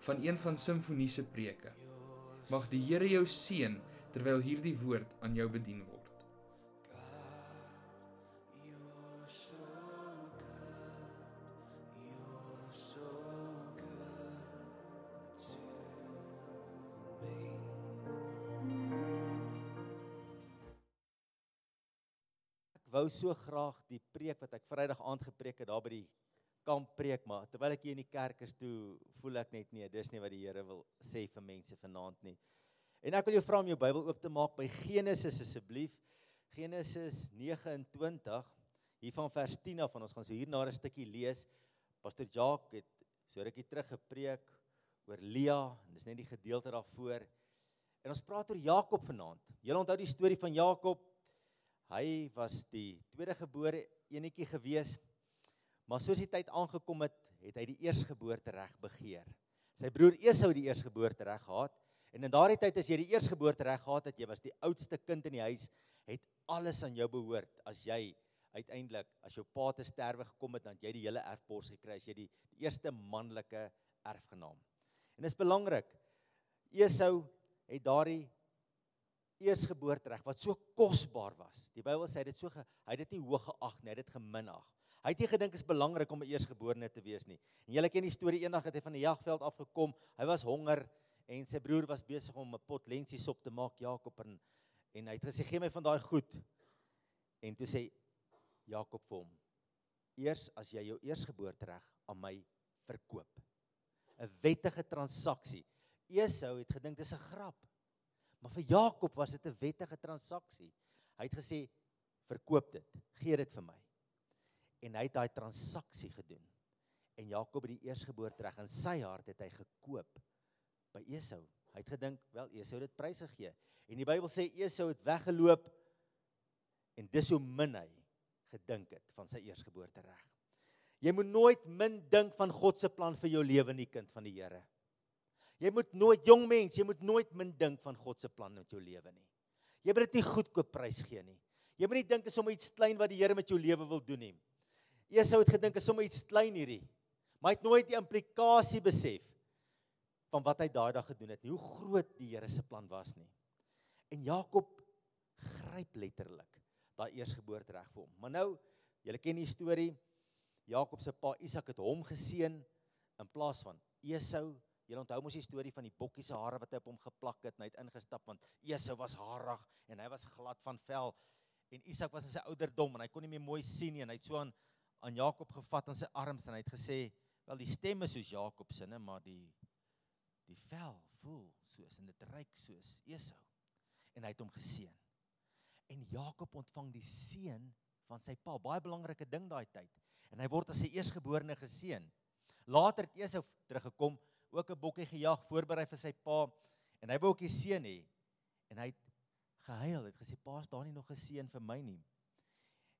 van een van Simfonie se preke. Mag die Here jou seën terwyl hierdie woord aan jou bedien word. Ek wou so graag die preek wat ek Vrydag aand gepreek het daar by die kamp preek, maar terwyl ek hier in die kerk is toe voel ek net nee, dis nie wat die Here wil sê vir mense vanaand nie. En ek wil jou vra om jou Bybel oop te maak by Genesis asseblief. Genesis 29 hier van vers 10 af en ons gaan so hier na 'n stukkie lees. Pastor Jacques het so rukkie terug gepreek oor Lia en dis net die gedeelte daarvoor. En ons praat oor Jakob vanaand. Julle onthou die storie van Jakob. Hy was die tweede gebore enetjie gewees. Maar soos die tyd aangekom het, het hy die eersgeboorte reg begeer. Sy broer Esau die eersgeboorte reg gehad En in daardie tyd as jy die eersgeboorte reg gehad het, jy was die oudste kind in die huis, het alles aan jou behoort. As jy uiteindelik as jou pa te sterwe gekom het, dan jy die hele erfpos gekry, as jy die, die eerste manlike erfgenaam. En dit is belangrik. Esau het daardie eersgeboorte reg wat so kosbaar was. Die Bybel sê dit so ge, hy het dit nie hoog geag nie, hy het dit geminag. Hy het nie gedink is belangrik om 'n eersgeborene te wees nie. En julle ken die storie eendag het hy van die jagveld afgekom. Hy was honger en sy broer was besig om 'n pot lentsiesop te maak Jakob en en hy het gesê gee my van daai goed. En toe sê Jakob vir hom: "Eers as jy jou eersgeboortereg aan my verkoop." 'n Wettige transaksie. Esau het gedink dis 'n grap. Maar vir Jakob was dit 'n wettige transaksie. Hy het gesê: "Verkoop dit. Gee dit vir my." En hy het daai transaksie gedoen. En Jakob het die eersgeboortereg in sy hart het hy gekoop by Esau. Hy het gedink, wel Esau het dit prys gegee. En die Bybel sê Esau het weggeloop en dis hoe min hy gedink het van sy eersgeboorte reg. Jy moet nooit min dink van God se plan vir jou lewe nie, kind van die Here. Jy moet nooit jong mens, jy moet nooit min dink van God se plan met jou lewe nie. Jy moet dit nie goedkoop prys gee nie. Jy moet nie dink is sommer iets klein wat die Here met jou lewe wil doen nie. Esau het gedink is sommer iets klein hierdie. Maar hy het nooit die implikasie besef van wat hy daai dag gedoen het, nie hoe groot die Here se plan was nie. En Jakob gryp letterlik daai eersgeboorte reg vir hom. Maar nou, julle ken die storie. Jakob se pa Isak het hom geseën in plaas van Esau. Julle onthou mos die storie van die bokkie se hare wat hy op hom geplak het en hy het ingestap want Esau was harig en hy was glad van vel en Isak was in sy ouderdom en hy kon nie meer mooi sien nie en hy het so aan aan Jakob gevat in sy arms en hy het gesê wel die stem is soos Jakob se, maar die die vel voel soos en dit ryk soos Esau. En hy het hom geseën. En Jakob ontvang die seën van sy pa, baie belangrike ding daai tyd. En hy word as sy eersgeborene geseën. Later het Esau teruggekom, ook 'n bokkie gejag, voorberei vir sy pa en hy wou ook die seën hê. En hy het gehuil, het gesê pa's daar nie nog geseën vir my nie.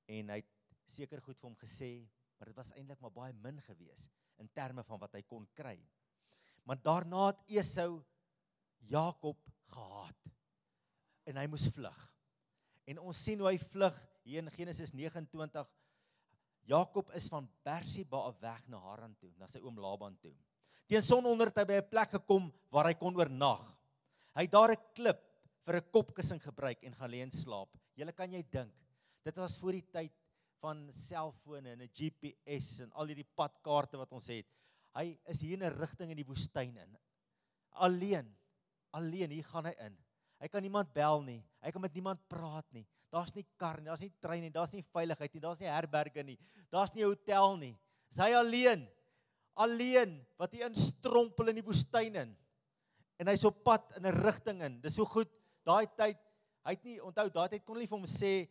En hy het seker goed vir hom gesê, maar dit was eintlik maar baie min geweest in terme van wat hy kon kry. Maar daarna het Esau Jakob gehaat. En hy moes vlug. En ons sien hoe hy vlug hier in Genesis 29. Jakob is van Berseba af weg na Haran toe, na sy oom Laban toe. Teen sononder het hy by 'n plek gekom waar hy kon oornag. Hy het daar 'n klip vir 'n kopkussing gebruik en gaan lê en slaap. Julle kan jy dink, dit was voor die tyd van selfone en 'n GPS en al hierdie padkaarte wat ons het. Hy is hier in 'n rigting in die woestyn in. Alleen. Alleen hier gaan hy in. Hy kan niemand bel nie. Hy kan met niemand praat nie. Daar's nie kar nie, daar's nie trein nie, daar's nie veiligheid nie, daar's nie herberge nie. Daar's nie 'n hotel nie. Is hy alleen? Alleen wat hy instrompel in die woestyn in. En hy's op pad in 'n rigting in. Dis so goed. Daai tyd, hy het nie onthou daai tyd kon hulle nie vir hom sê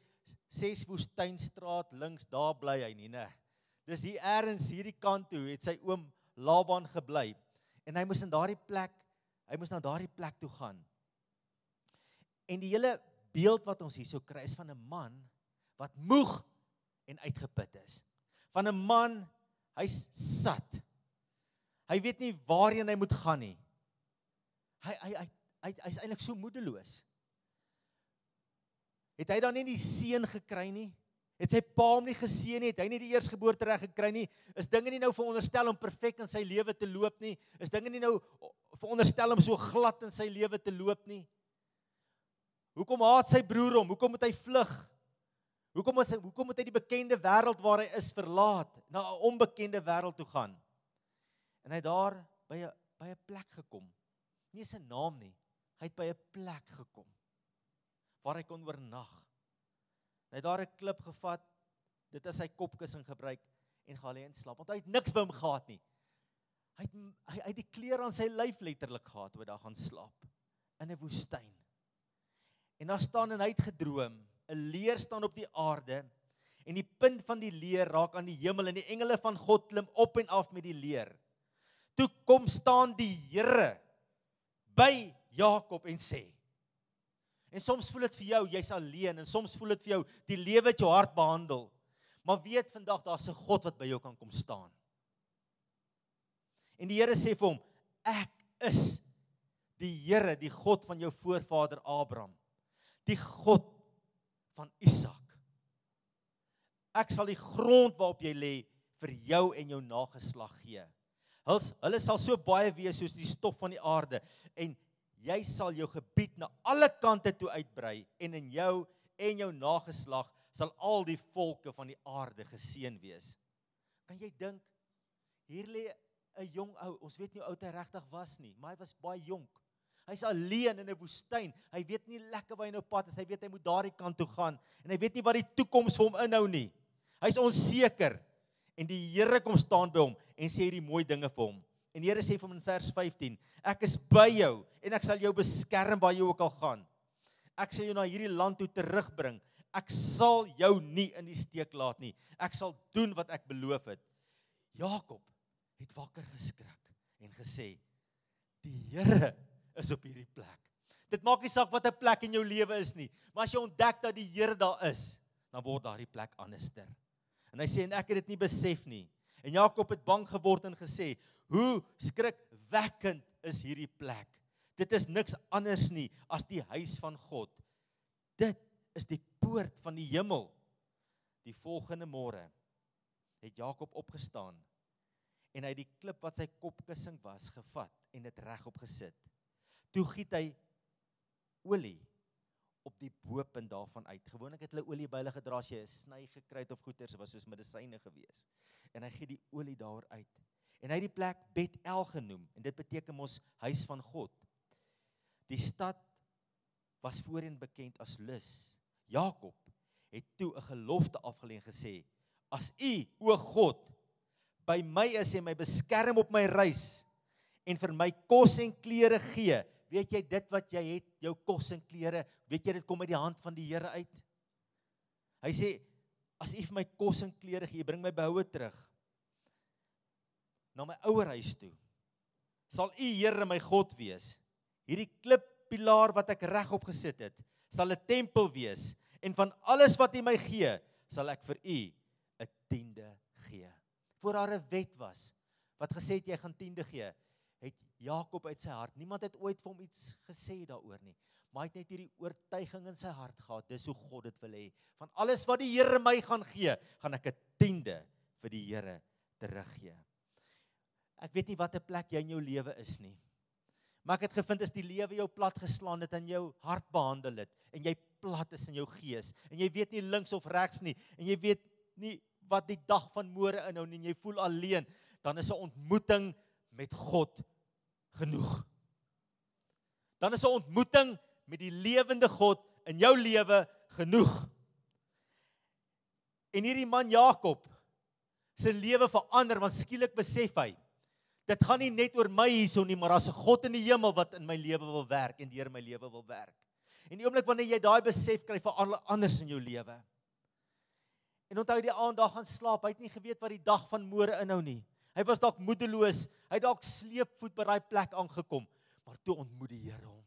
ses woestynstraat links daar bly hy nie, né? Dis hier eers hierdie kant toe het sy oom Laban gebly. En hy moes in daardie plek, hy moes na daardie plek toe gaan. En die hele beeld wat ons hierso kry is van 'n man wat moeg en uitgeput is. Van 'n man, hy's sat. Hy weet nie waarheen hy moet gaan nie. Hy hy hy hy's hy eintlik so moedeloos. Het hy dan nie die seën gekry nie? Het sy pa hom nie geseën nie? Het hy nie die eersgeboorte reg gekry nie? Is dinge nie nou veronderstel om perfek in sy lewe te loop nie? Is dinge nie nou veronderstel om so glad in sy lewe te loop nie? Hoekom haat sy broer hom? Hoekom moet hy vlug? Hoekom moet hy hoekom moet hy die bekende wêreld waar hy is verlaat na 'n onbekende wêreld toe gaan? En hy daar by 'n by 'n plek gekom. Nie sy naam nie. Hy het by 'n plek gekom waar hy kon oornag. Hy het daar 'n klip gevat, dit as sy kopkussing gebruik en gaan lê en slaap. Want hy het niks by hom gehad nie. Hy het hy uit die klere aan sy lyf letterlik gehad toe hy daar gaan slaap in 'n woestyn. En daar staan en hy het gedroom, 'n leer staan op die aarde en die punt van die leer raak aan die hemel en die engele van God klim op en af met die leer. Toe kom staan die Here by Jakob en sê: En soms voel dit vir jou jy's alleen en soms voel dit vir jou die lewe het jou hart behandel. Maar weet vandag daar's 'n God wat by jou kan kom staan. En die Here sê vir hom: Ek is die Here, die God van jou voorvader Abraham, die God van Isak. Ek sal die grond waarop jy lê vir jou en jou nageslag gee. Hulle hulle sal so baie wees soos die stof van die aarde en jy sal jou gebied na alle kante toe uitbrei en in jou en jou nageslag sal al die volke van die aarde geseën wees. Kan jy dink hier lê 'n jong ou, ons weet nie hoe oud hy regtig was nie, maar hy was baie jonk. Hy's alleen in 'n woestyn. Hy weet nie lekker waar hy nou pad is. Hy weet hy moet daardie kant toe gaan en hy weet nie wat die toekoms vir hom inhou nie. Hy's onseker en die Here kom staan by hom en sê hierdie mooi dinge vir hom. En die Here sê vir hom in vers 15: Ek is by jou en ek sal jou beskerm waar jy ook al gaan. Ek sal jou na hierdie land toe terugbring. Ek sal jou nie in die steek laat nie. Ek sal doen wat ek beloof het. Jakob het wakker geskrik en gesê: Die Here is op hierdie plek. Dit maak nie saak wat 'n plek in jou lewe is nie, maar as jy ontdek dat die Here daar is, dan word daardie plek anderster. En hy sê en ek het dit nie besef nie. En Jakob het bang geword en gesê: Hoe skrikwekkend is hierdie plek. Dit is niks anders nie as die huis van God. Dit is die poort van die hemel. Die volgende môre het Jakob opgestaan en hy die klip wat sy kopkussing was gevat en dit regop gesit. Toe giet hy olie op die bopunt daarvan uit. Gewoonlik het hulle olie by hulle gedra as jy 'n sny gekry het of goeters was soos medisyne gewees. En hy gee die olie daar uit. En hy het die plek Bet-El genoem en dit beteken mos huis van God. Die stad was voorheen bekend as Lus. Jakob het toe 'n gelofte afgelê en gesê: "As U, o God, by my is en my beskerm op my reis en vir my kos en klere gee, weet jy dit wat jy het, jou kos en klere, weet jy dit kom uit die hand van die Here uit?" Hy sê: "As U vir my kos en klere gee, bring my behoue terug." Na my ouer huis toe. Sal U Here my God wees. Hierdie klippilaar wat ek regop gesit het, sal 'n tempel wees en van alles wat U my gee, sal ek vir U 'n tiende gee. Voor daar 'n wet was wat gesê het jy gaan tiende gee, het Jakob uit sy hart. Niemand het ooit vir hom iets gesê daaroor nie. Maar hy het net hierdie oortuiging in sy hart gehad. Dis hoe God dit wil hê. Van alles wat die Here my gaan gee, gaan ek 'n tiende vir die Here teruggee. Ek weet nie watter plek jy in jou lewe is nie. Maar ek het gevind as die lewe jou plat geslaan het en jou hart behandel het en jy plat is in jou gees en jy weet nie links of regs nie en jy weet nie wat die dag van môre inhou nie en jy voel alleen, dan is 'n ontmoeting met God genoeg. Dan is 'n ontmoeting met die lewende God in jou lewe genoeg. En hierdie man Jakob se lewe verander want skielik besef hy Dit gaan nie net oor my hierso nie, maar daar's 'n God in die hemel wat in my lewe wil werk en deur my lewe wil werk. En die oomblik wanneer jy daai besef kry vir anders in jou lewe. En onthou die aand daar gaan slaap, hy het nie geweet wat die dag van môre inhou nie. Hy was dalk moedeloos, hy het dalk sleepvoet by daai plek aangekom, maar toe ontmoet die Here hom.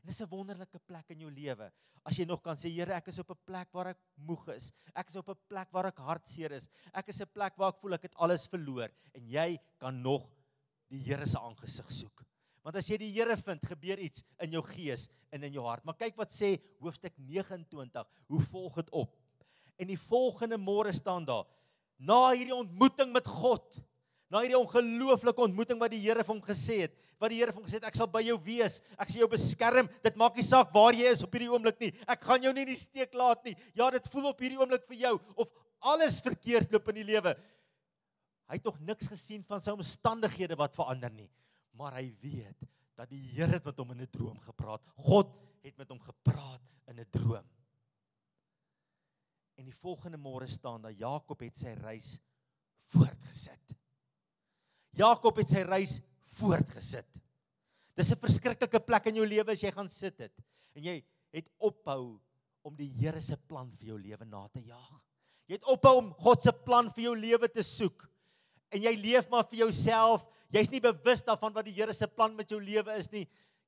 En dis 'n wonderlike plek in jou lewe. As jy nog kan sê Here, ek is op 'n plek waar ek moeg is. Ek is op 'n plek waar ek hartseer is. Ek is 'n plek waar ek voel ek het alles verloor en jy kan nog die Here se aangesig soek. Want as jy die Here vind, gebeur iets in jou gees en in jou hart. Maar kyk wat sê hoofstuk 29. Hoe volg dit op? En die volgende môre staan daar: Na hierdie ontmoeting met God, na hierdie ongelooflike ontmoeting wat die Here vir hom gesê het, wat die Here vir hom gesê het, ek sal by jou wees, ek sal jou beskerm. Dit maak nie saak waar jy is op hierdie oomblik nie. Ek gaan jou nie in die steek laat nie. Ja, dit voel op hierdie oomblik vir jou of alles verkeerd loop in die lewe. Hy het nog niks gesien van sy omstandighede wat verander nie, maar hy weet dat die Here het met hom in 'n droom gepraat. God het met hom gepraat in 'n droom. En die volgende môre staan dat Jakob het sy reis voortgesit. Jakob het sy reis voortgesit. Dis 'n verskriklike plek in jou lewe as jy gaan sit dit en jy het ophou om die Here se plan vir jou lewe na te jaag. Jy het ophou om God se plan vir jou lewe te soek. En jy leef maar vir jouself. Jy's nie bewus daarvan wat die Here se plan met jou lewe is nie.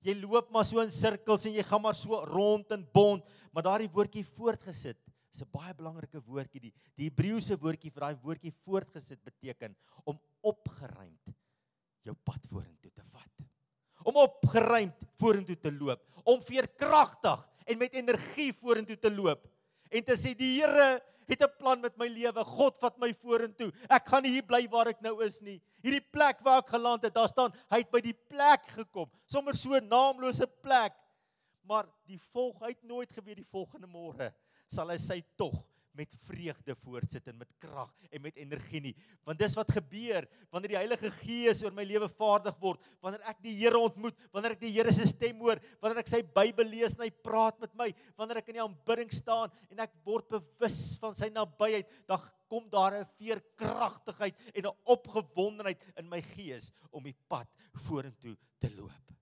Jy loop maar so in sirkels en jy gaan maar so rond en bond, maar daardie woordjie voortgesit is 'n baie belangrike woordjie. Die die Hebreëse woordjie vir daai woordjie voortgesit beteken om opgeruimd jou pad vorentoe te vat. Om opgeruimd vorentoe te loop, om veerkragtig en met energie vorentoe te loop en te sê die Here het 'n plan met my lewe. God vat my vorentoe. Ek gaan nie hier bly waar ek nou is nie. Hierdie plek waar ek geland het, daar staan hy het by die plek gekom. Sommer so 'n naamlose plek. Maar die volg uit nooit geweet die volgende môre sal hy sy tog met vreugde voortsit en met krag en met energie nie. Want dis wat gebeur wanneer die Heilige Gees oor my lewe vaardig word, wanneer ek die Here ontmoet, wanneer ek die Here se stem hoor, wanneer ek sy Bybel lees en hy praat met my, wanneer ek in die aanbidding staan en ek word bewus van sy nabyheid, dan kom daar 'n veerkragtigheid en 'n opgewondenheid in my gees om die pad vorentoe te loop.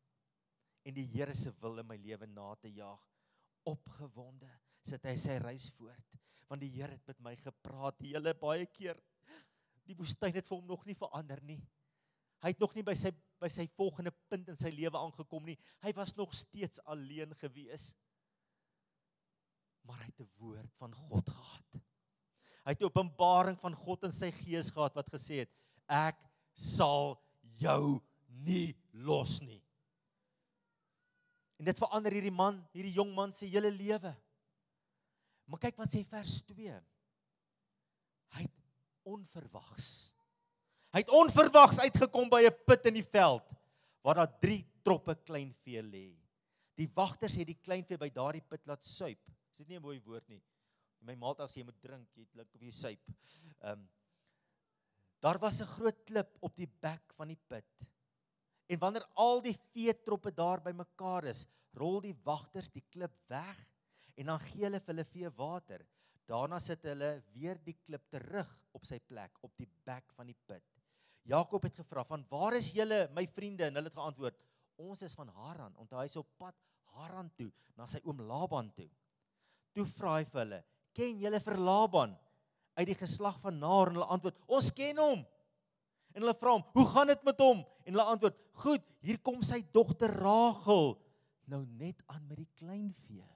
En die Here se wil in my lewe na te jaag opgewonde sit hy sy reis voort want die Here het met my gepraat die hele baie keer. Die woestyn het vir hom nog nie verander nie. Hy het nog nie by sy by sy volgende punt in sy lewe aangekom nie. Hy was nog steeds alleen gewees. Maar hy het 'n woord van God gehad. Hy het 'n openbaring van God in sy gees gehad wat gesê het: "Ek sal jou nie los nie." En dit verander hierdie man, hierdie jong man se hele lewe. Maar kyk wat sê vers 2. Hy het onverwags. Hy het onverwags uitgekom by 'n put in die veld waar daar 3 troppe kleinvee lê. Die wagters het die kleinvee by daardie put laat suip. Is dit nie 'n mooi woord nie? My maaltyd sê jy moet drink, jy klink of jy suip. Ehm um, Daar was 'n groot klip op die bek van die put. En wanneer al die vee troppe daar bymekaar is, rol die wagters die klip weg en dan gee hulle vir hulle vee water. Daarna sit hulle weer die klip terug op sy plek op die bek van die put. Jakob het gevra: "Van waar is julle, my vriende?" En hulle het geantwoord: "Ons is van Haran." Want hy is op pad Haran toe na sy oom Laban toe. Toe vra hy vir hulle: "Ken julle vir Laban uit die geslag van Naar?" En hulle antwoord: "Ons ken hom." En hulle vra hom: "Hoe gaan dit met hom?" En hulle antwoord: "Goed, hier kom sy dogter Rachel nou net aan met die kleinvee."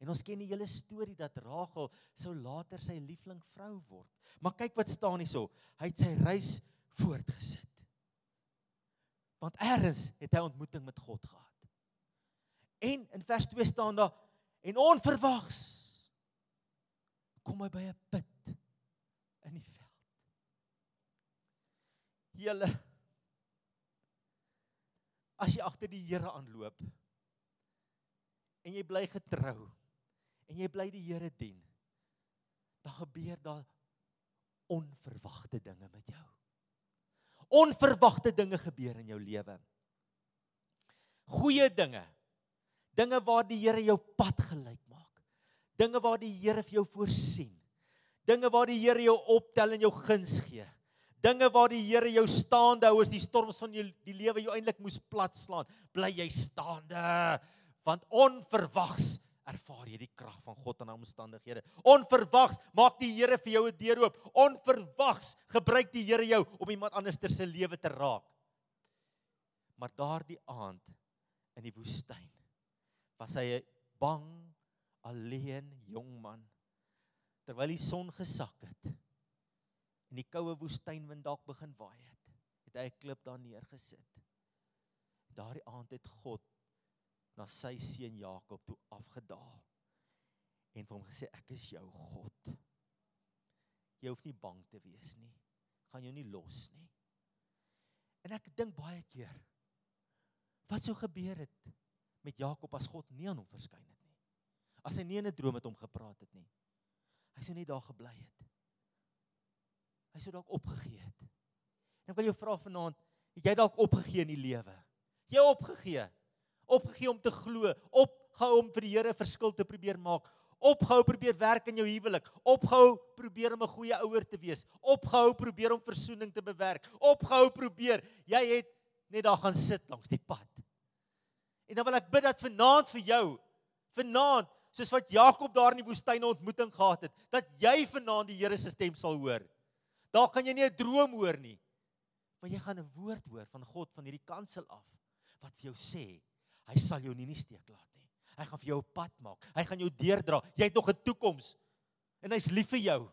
En ons ken die hele storie dat Rachel sou later sy liefling vrou word. Maar kyk wat staan hierso. Hy het sy reis voortgesit. Want eers het hy ontmoeting met God gehad. En in vers 2 staan daar en onverwags kom hy by 'n put in die veld. Julle as jy agter die Here aanloop en jy bly getrou en jy bly die Here dien, dan gebeur daar onverwagte dinge met jou. Onverwagte dinge gebeur in jou lewe. Goeie dinge. Dinge waar die Here jou pad gelyk maak. Dinge waar die Here vir jou voorsien. Dinge waar die Here jou optel en jou guns gee. Dinge waar die Here jou staande hou as die storms van jou die lewe jou eintlik moes platslaan, bly jy staande want onverwags ervaar jy die krag van God in omstandighede. Onverwags maak die Here vir jou 'n deur oop. Onverwags gebruik die Here jou om iemand anders se lewe te raak. Maar daardie aand in die woestyn was hy 'n bang, alleen jong man. Terwyl die son gesak het en die koue woestynwind dalk begin waai het, het hy 'n klip daar neergesit. Daardie aand het God na sy seun Jakob toe afgedaal en vir hom gesê ek is jou God. Jy hoef nie bang te wees nie. Gaan jou nie los nie. En ek dink baie keer wat sou gebeur het met Jakob as God nie aan hom verskyn het nie. As hy nie in 'n droom met hom gepraat het nie. Hy sou net daar gebly het. Hy sou dalk opgegee het. En ek wil jou vra vanaand, het jy dalk opgegee in die lewe? Jy opgegee. Opgegee om te glo, opgehou om vir die Here verskil te probeer maak, opgehou probeer werk in jou huwelik, opgehou probeer om 'n goeie ouer te wees, opgehou probeer om versoening te bewerk, opgehou probeer. Jy het net daar gaan sit langs die pad. En dan wil ek bid dat vanaand vir jou, vanaand, soos wat Jakob daar in die woestyn 'n ontmoeting gehad het, dat jy vanaand die Here se stem sal hoor. Daar gaan jy nie 'n droom hoor nie, maar jy gaan 'n woord hoor van God van hierdie kansel af wat vir jou sê, hy sal jou nie, nie steek laat nie. Hy gaan vir jou 'n pad maak. Hy gaan jou deurdra. Jy het nog 'n toekoms. En hy's lief vir jou.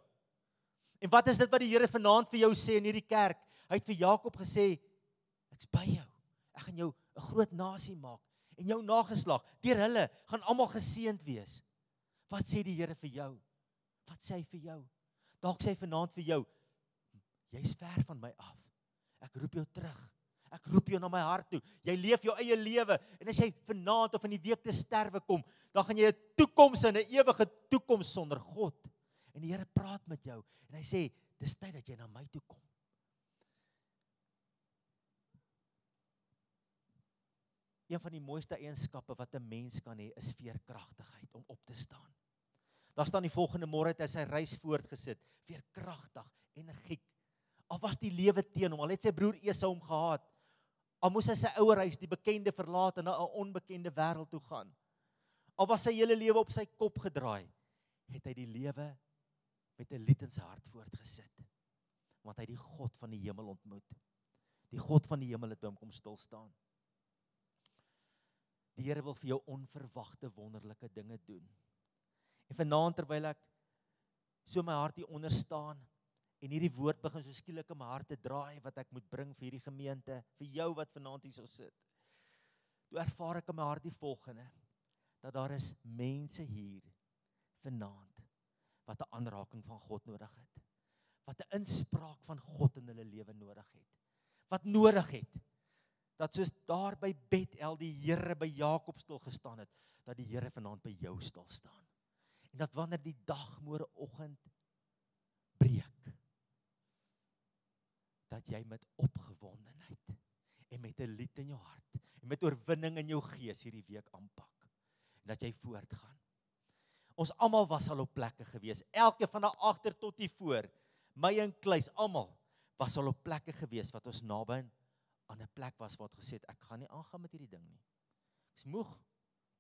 En wat is dit wat die Here vanaand vir jou sê in hierdie kerk? Hy het vir Jakob gesê, ek's by jou. Ek gaan jou 'n groot nasie maak en jou nageslag, deur hulle gaan almal geseënd wees. Wat sê die Here vir jou? Wat sê hy vir jou? Dalk sê hy vanaand vir jou, jy's ver van my af. Ek roep jou terug. Ek roep jou na my hart toe. Jy leef jou eie lewe en as jy vanaand of in die week te sterwe kom, dan gaan jy 'n toekoms en 'n ewige toekoms sonder God. En die Here praat met jou en hy sê, "Dis tyd dat jy na my toe kom." Een van die mooiste eienskappe wat 'n mens kan hê, is veerkragtigheid om op te staan. Daar staan die volgende môre het hy sy reis voortgesit, veerkragtig, energiek. Al was die lewe teen hom, al het sy broer Esau hom gehaat, Al moes hy sy ouer huis, die bekende verlaat en na 'n onbekende wêreld toe gaan. Al was sy hele lewe op sy kop gedraai, het hy die lewe met 'n lied in sy hart voortgesit. Want hy die God van die hemel ontmoet. Die God van die hemel het by hom kom stil staan. Die Here wil vir jou onverwagte wonderlike dinge doen. En vanaand terwyl ek so my hart hier onder staan, En hierdie woord begin so skielik in my hart te draai wat ek moet bring vir hierdie gemeente, vir jou wat vanaand hier so sit. Toe ervaar ek in my hart die volgende dat daar is mense hier vanaand wat 'n aanraking van God nodig het. Wat 'n inspraak van God in hulle lewe nodig het. Wat nodig het dat soos daar by Bethel die Here by Jakob stil gestaan het, dat die Here vanaand by jou stil staan. En dat wanneer die dag môreoggend breek, dat jy met opgewondenheid en met 'n lied in jou hart en met oorwinning in jou gees hierdie week aanpak en dat jy voortgaan. Ons almal was al op plekke gewees, elke van daar agter tot hier voor, my en kluis almal was al op plekke gewees wat ons naby aan 'n plek was waar ons gesê het ek gaan nie aangaan met hierdie ding nie. Ek's moeg.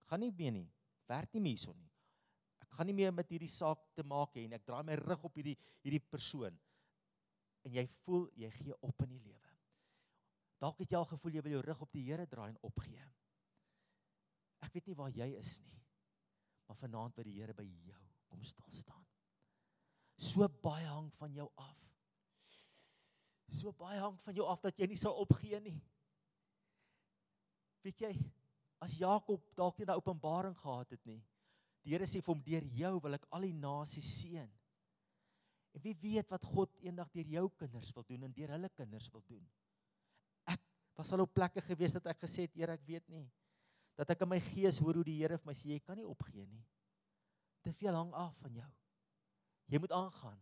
Ek gaan nie meer nie. Werk nie meer hierson nie. Ek gaan nie meer met hierdie saak te maak hê en ek draai my rug op hierdie hierdie persoon en jy voel jy gee op in die lewe. Dalk het jy al gevoel jy wil jou rug op die Here draai en opgee. Ek weet nie waar jy is nie. Maar vanaand by die Here by jou kom stil staan. So baie hang van jou af. So baie hang van jou af dat jy nie sal opgee nie. Weet jy, as Jakob dalk nie 'n openbaring gehad het nie. Die Here sê vir hom deur jou wil ek al die nasies seën. En wie weet wat God eendag deur jou kinders wil doen en deur hulle kinders wil doen. Ek was al op plekke gewees dat ek gesê het, Here, ek weet nie dat ek in my gees hoor hoe die Here vir my sê jy kan nie opgee nie. Te veel hang af van jou. Jy moet aangaan.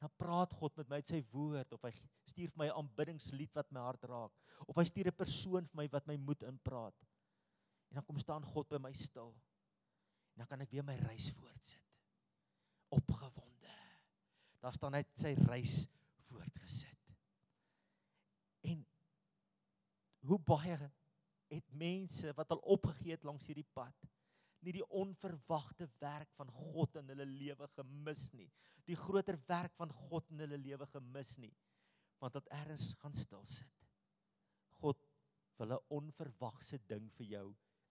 Dan praat God met my uit sy woord of hy stuur vir my 'n aanbiddingslied wat my hart raak of hy stuur 'n persoon vir my wat my moed inpraat. En dan kom staan God by my stil. En dan kan ek weer my reis voortsit. Opgewonde daar staan hy sy reis voortgesit. En hoe baie het mense wat al opgegee het langs hierdie pad nie die onverwagte werk van God in hulle lewe gemis nie. Die groter werk van God in hulle lewe gemis nie. Want dat erns gaan stil sit. God wil 'n onverwagse ding vir jou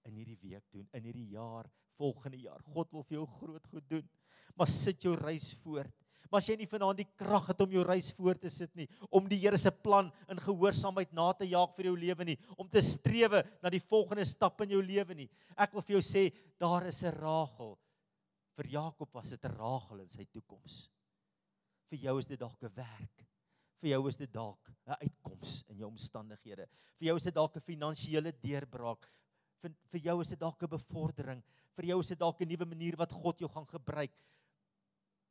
in hierdie week doen, in hierdie jaar, volgende jaar. God wil vir jou groot goed doen. Maar sit jou reis voort. Maar as jy nie vanaand die krag het om jou reis voort te sit nie, om die Here se plan in gehoorsaamheid na te jaag vir jou lewe nie, om te strewe na die volgende stap in jou lewe nie. Ek wil vir jou sê, daar is 'n Rachel. Vir Jakob was dit 'n Rachel in sy toekoms. Vir jou is dit dalk 'n werk. Vir jou is dit dalk 'n uitkoms in jou omstandighede. Vir jou is dit dalk 'n finansiële deurbraak. Vir vir jou is dit dalk 'n bevordering. Vir jou is dit dalk 'n nuwe manier wat God jou gaan gebruik.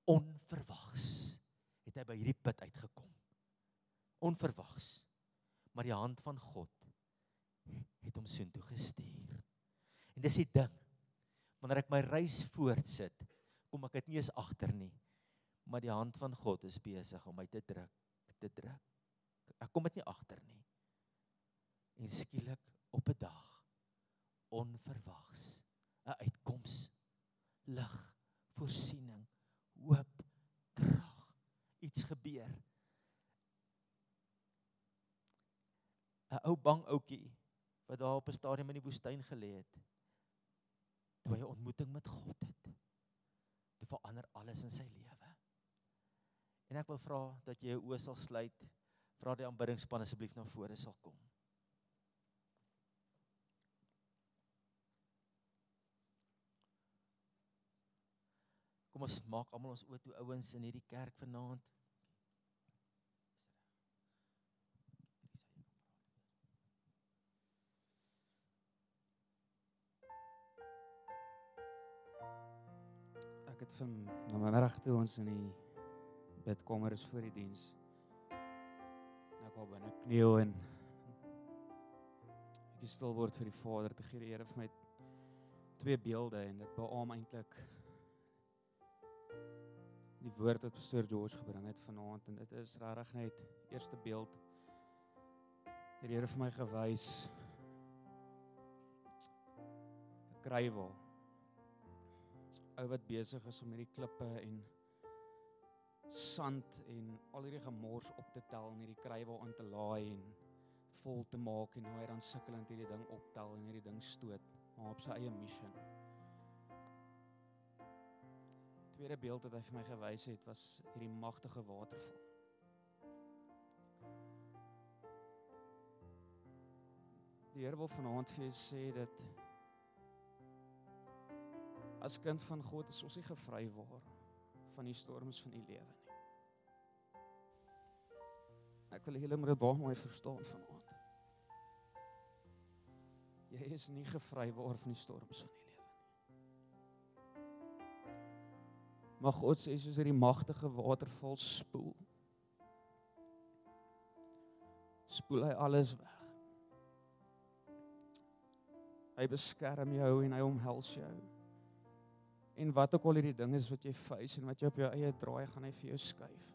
Onverwags het hy by hierdie put uitgekom. Onverwags. Maar die hand van God het hom soontoe gestuur. En dis die ding. Wanneer ek my reis voortsit, kom ek dit nie eens agter nie. Maar die hand van God is besig om my te druk, te druk. Ek kom dit nie agter nie. En skielik op 'n dag onverwags 'n uitkoms lig voorsiening hoop krag iets gebeur. 'n ou bang ouetjie wat daar op 'n stadium in die woestyn gelê het toe hy 'n ontmoeting met God het te verander alles in sy lewe. En ek wil vra dat jy jou oë sal sluit vra die aanbiddingspan asseblief na vore sal kom Kom ons maak almal ons oë toe ouens in hierdie kerk vanaand. Ek het van na my middag toe ons in die bidkamer is voor die diens. Ek wou binne kniel en ek stil word vir die Vader te gee die Here vir my twee beelde en dit beamoen eintlik die woord wat pastoor George gebring het vanaand en dit is regtig net eerste beeld. Die Here vir my gewys krywel ou wat besig is om hierdie klippe en sand en al hierdie gemors op te tel en hierdie krywel aan te laai en vol te maak en hoe hy dan sukkelend hierdie ding optel en hierdie ding stoot maar op sy eie missie tweede beeld wat hy vir my gewys het was hierdie magtige waterval. Die Here wil vanaand vir jou sê dat as kind van God is ons nie gevry waar van die storms van u lewe nie. Ek wil julle moet baie mooi verstaan vanaand. Jy is nie gevry waar van die storms van Maar God sê soos hierdie magtige waterval spoel. Spoel hy alles weg. Hy beskerm jou en hy omhels jou. En wat ook al hierdie ding is wat jy face en wat jy op jou eie draai, gaan hy vir jou skuif.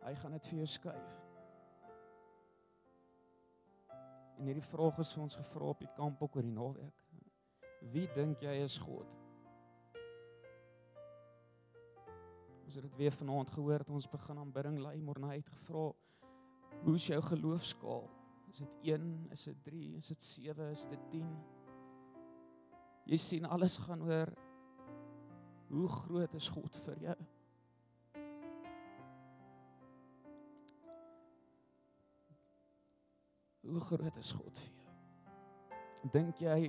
Hy gaan dit vir jou skuif. En hierdie vraag is vir ons gevra op die kamp ook oor die naweek. Wie dink jy is God? Ons het dit weer vanaand gehoor dat ons begin aanbidding lei, hy het gevra hoe is jou geloofskaal? Is dit 1, is dit 3, is dit 7, is dit 10? Jy sien alles gaan oor hoe groot is God vir jou? Hoe groot is God vir jou? Dink jy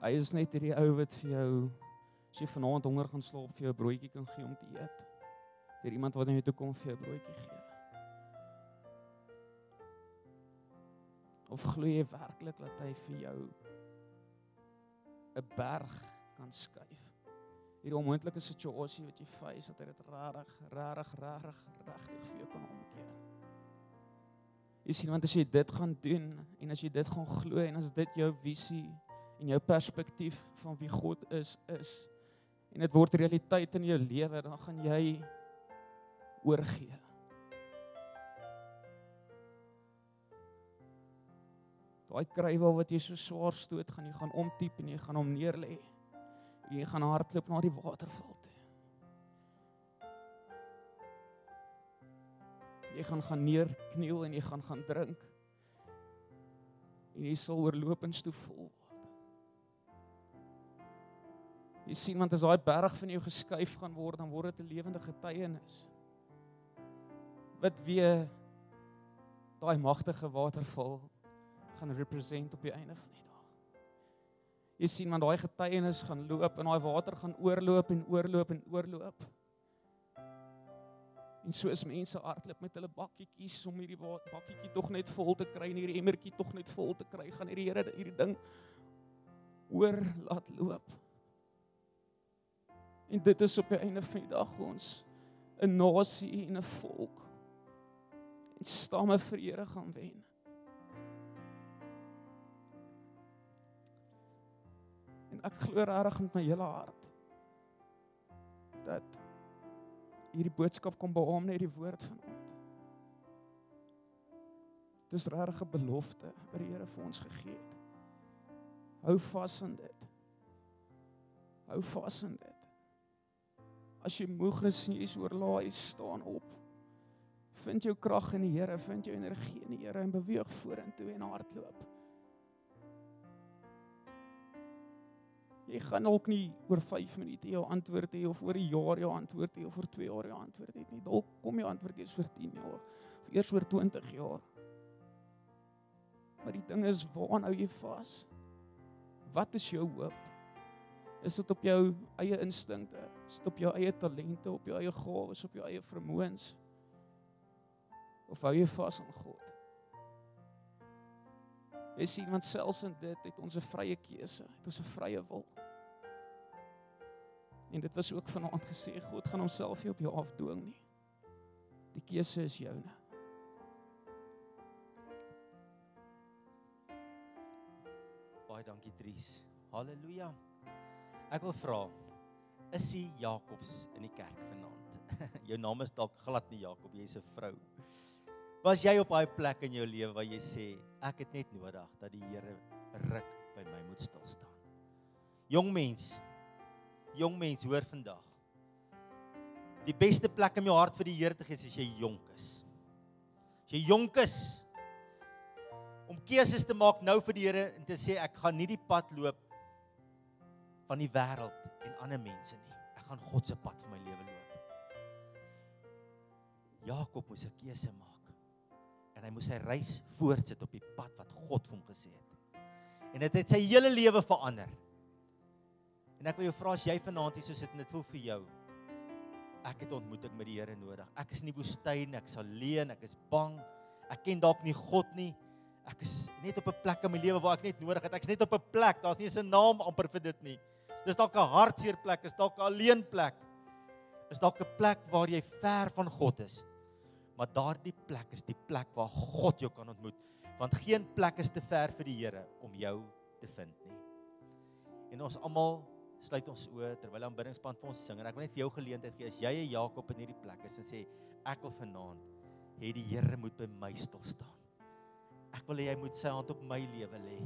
hy is net hierdie ou wat vir jou As jy vanaand honger gaan slaap vir jou 'n broodjie kan gee om te eet. Hier iemand wat na jou toe kom vir jou 'n broodjie gee. Of glo jy werklik dat hy vir jou 'n berg kan skuif? Hierdie onmoontlike situasie wat jy face, dat hy dit rarig, rarig, rarig, regtig vir jou kan omkeer. Jy sien want as jy dit gaan doen en as jy dit gaan glo en as dit jou visie en jou perspektief van wie God is is en dit word realiteit in jou lewe, dan gaan jy oorgee. Daai krywel wat jy so swaar stoot, gaan jy gaan omtiep en jy gaan hom neerlê. Jy gaan hardloop na die waterval toe. Jy gaan gaan neerkniel en jy gaan gaan drink. En jy sal oorlopends toe vol word. Jy sien want as daai berg van jou geskuif gaan word, dan word dit 'n lewende getuienis. Wat weer daai magtige waterval gaan represent op die einde van die dag. Jy sien want daai getuienis gaan loop en daai water gaan oorloop en oorloop en oorloop. En soos mense hardloop met hulle bakkietjies om hierdie bakkietjie tog net vol te kry en hierdie emmertjie tog net vol te kry, gaan hierdie Here hierdie ding oor laat loop. En dit is op die einde van die dag ons 'n nasie en 'n volk en stamme vir Here gaan wen. En ek glo regtig met my hele hart dat hierdie boodskap kom beamoen net die woord van God. Dis regtig 'n belofte wat die Here vir ons gegee het. Hou vas aan dit. Hou vas aan dit. As jy moeg is en jy is oorlaai, staan op. Vind jou krag in die Here, vind jou energie in die Here en beweeg vorentoe en hardloop. Jy gaan ook nie oor 5 minute jou antwoord hê of oor 'n jaar jou antwoord hê of oor 2 jaar jou antwoord hê nie. Dalk kom jou antwoord eers oor 10 jaar of eers oor 20 jaar. Maar die ding is, waaraan hou jy vas? Wat is jou hoop? Is dit op jou eie instinkte? Is dit op jou eie talente, op jou eie gawes, op jou eie vermoëns? Of hou jy vas aan God? Jy sien want selfs in dit het ons 'n vrye keuse, het ons 'n vrye wil. En dit was ook vanaand gesê God gaan homself nie op jou afdwing nie. Die keuse is joune. Baie dankie Dries. Halleluja. Ek wil vra, is jy Jakobs in die kerk vanaand? jou naam is dalk glad nie Jakob, jy's 'n vrou. Was jy op daai plek in jou lewe waar jy sê ek het net nodig dat die Here ruk by my moet stil staan? Jong mens, jong mens, hoor vandag. Die beste plek om jou hart vir die Here te gee is as jy jonk is. As jy jonk is om keuses te maak nou vir die Here en te sê ek gaan nie die pad loop van die wêreld en ander mense nie. Ek gaan God se pad vir my lewe loop. Jakob moes 'n keuse maak. En hy moes sy reis voortsit op die pad wat God vir hom gesê het. En dit het sy hele lewe verander. En ek wil jou vra as jy vanaand hier so sit en dit voel vir jou ek het ontmoeting met die Here nodig. Ek is in die woestyn, ek is alleen, ek is bang. Ek ken dalk nie God nie. Ek is net op 'n plek in my lewe waar ek net nodig het. Ek is net op 'n plek. Daar's nie 'n naam amper vir dit nie. Dis dalk 'n hartseer plek, is dalk 'n alleen plek. Is dalk 'n plek waar jy ver van God is. Maar daardie plek is die plek waar God jou kan ontmoet, want geen plek is te ver vir die Here om jou te vind nie. En ons almal sluit ons oë terwyl aanbiddingspan vir ons sing en ek wil net vir jou geleentheid gee as jy 'n Jakob in hierdie plek is en sê ek wil vanaand hê die Here moet by my stil staan. Ek wil hê hy moet sy hand op my lewe lê.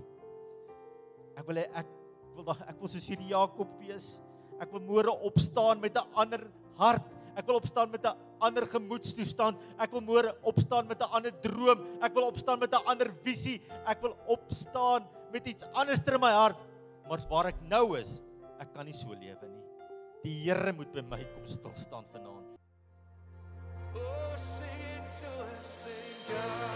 Ek wil hê ek wil ek wil soos hierdie Jakob wees. Ek wil môre opstaan met 'n ander hart. Ek wil opstaan met 'n ander gemoedstoestand. Ek wil môre opstaan met 'n ander droom. Ek wil opstaan met 'n ander visie. Ek wil opstaan met iets anders in my hart. Maar waar ek nou is, ek kan nie so lewe nie. Die Here moet by my kom stil staan vanaand. Oh, sing it to him, sing God,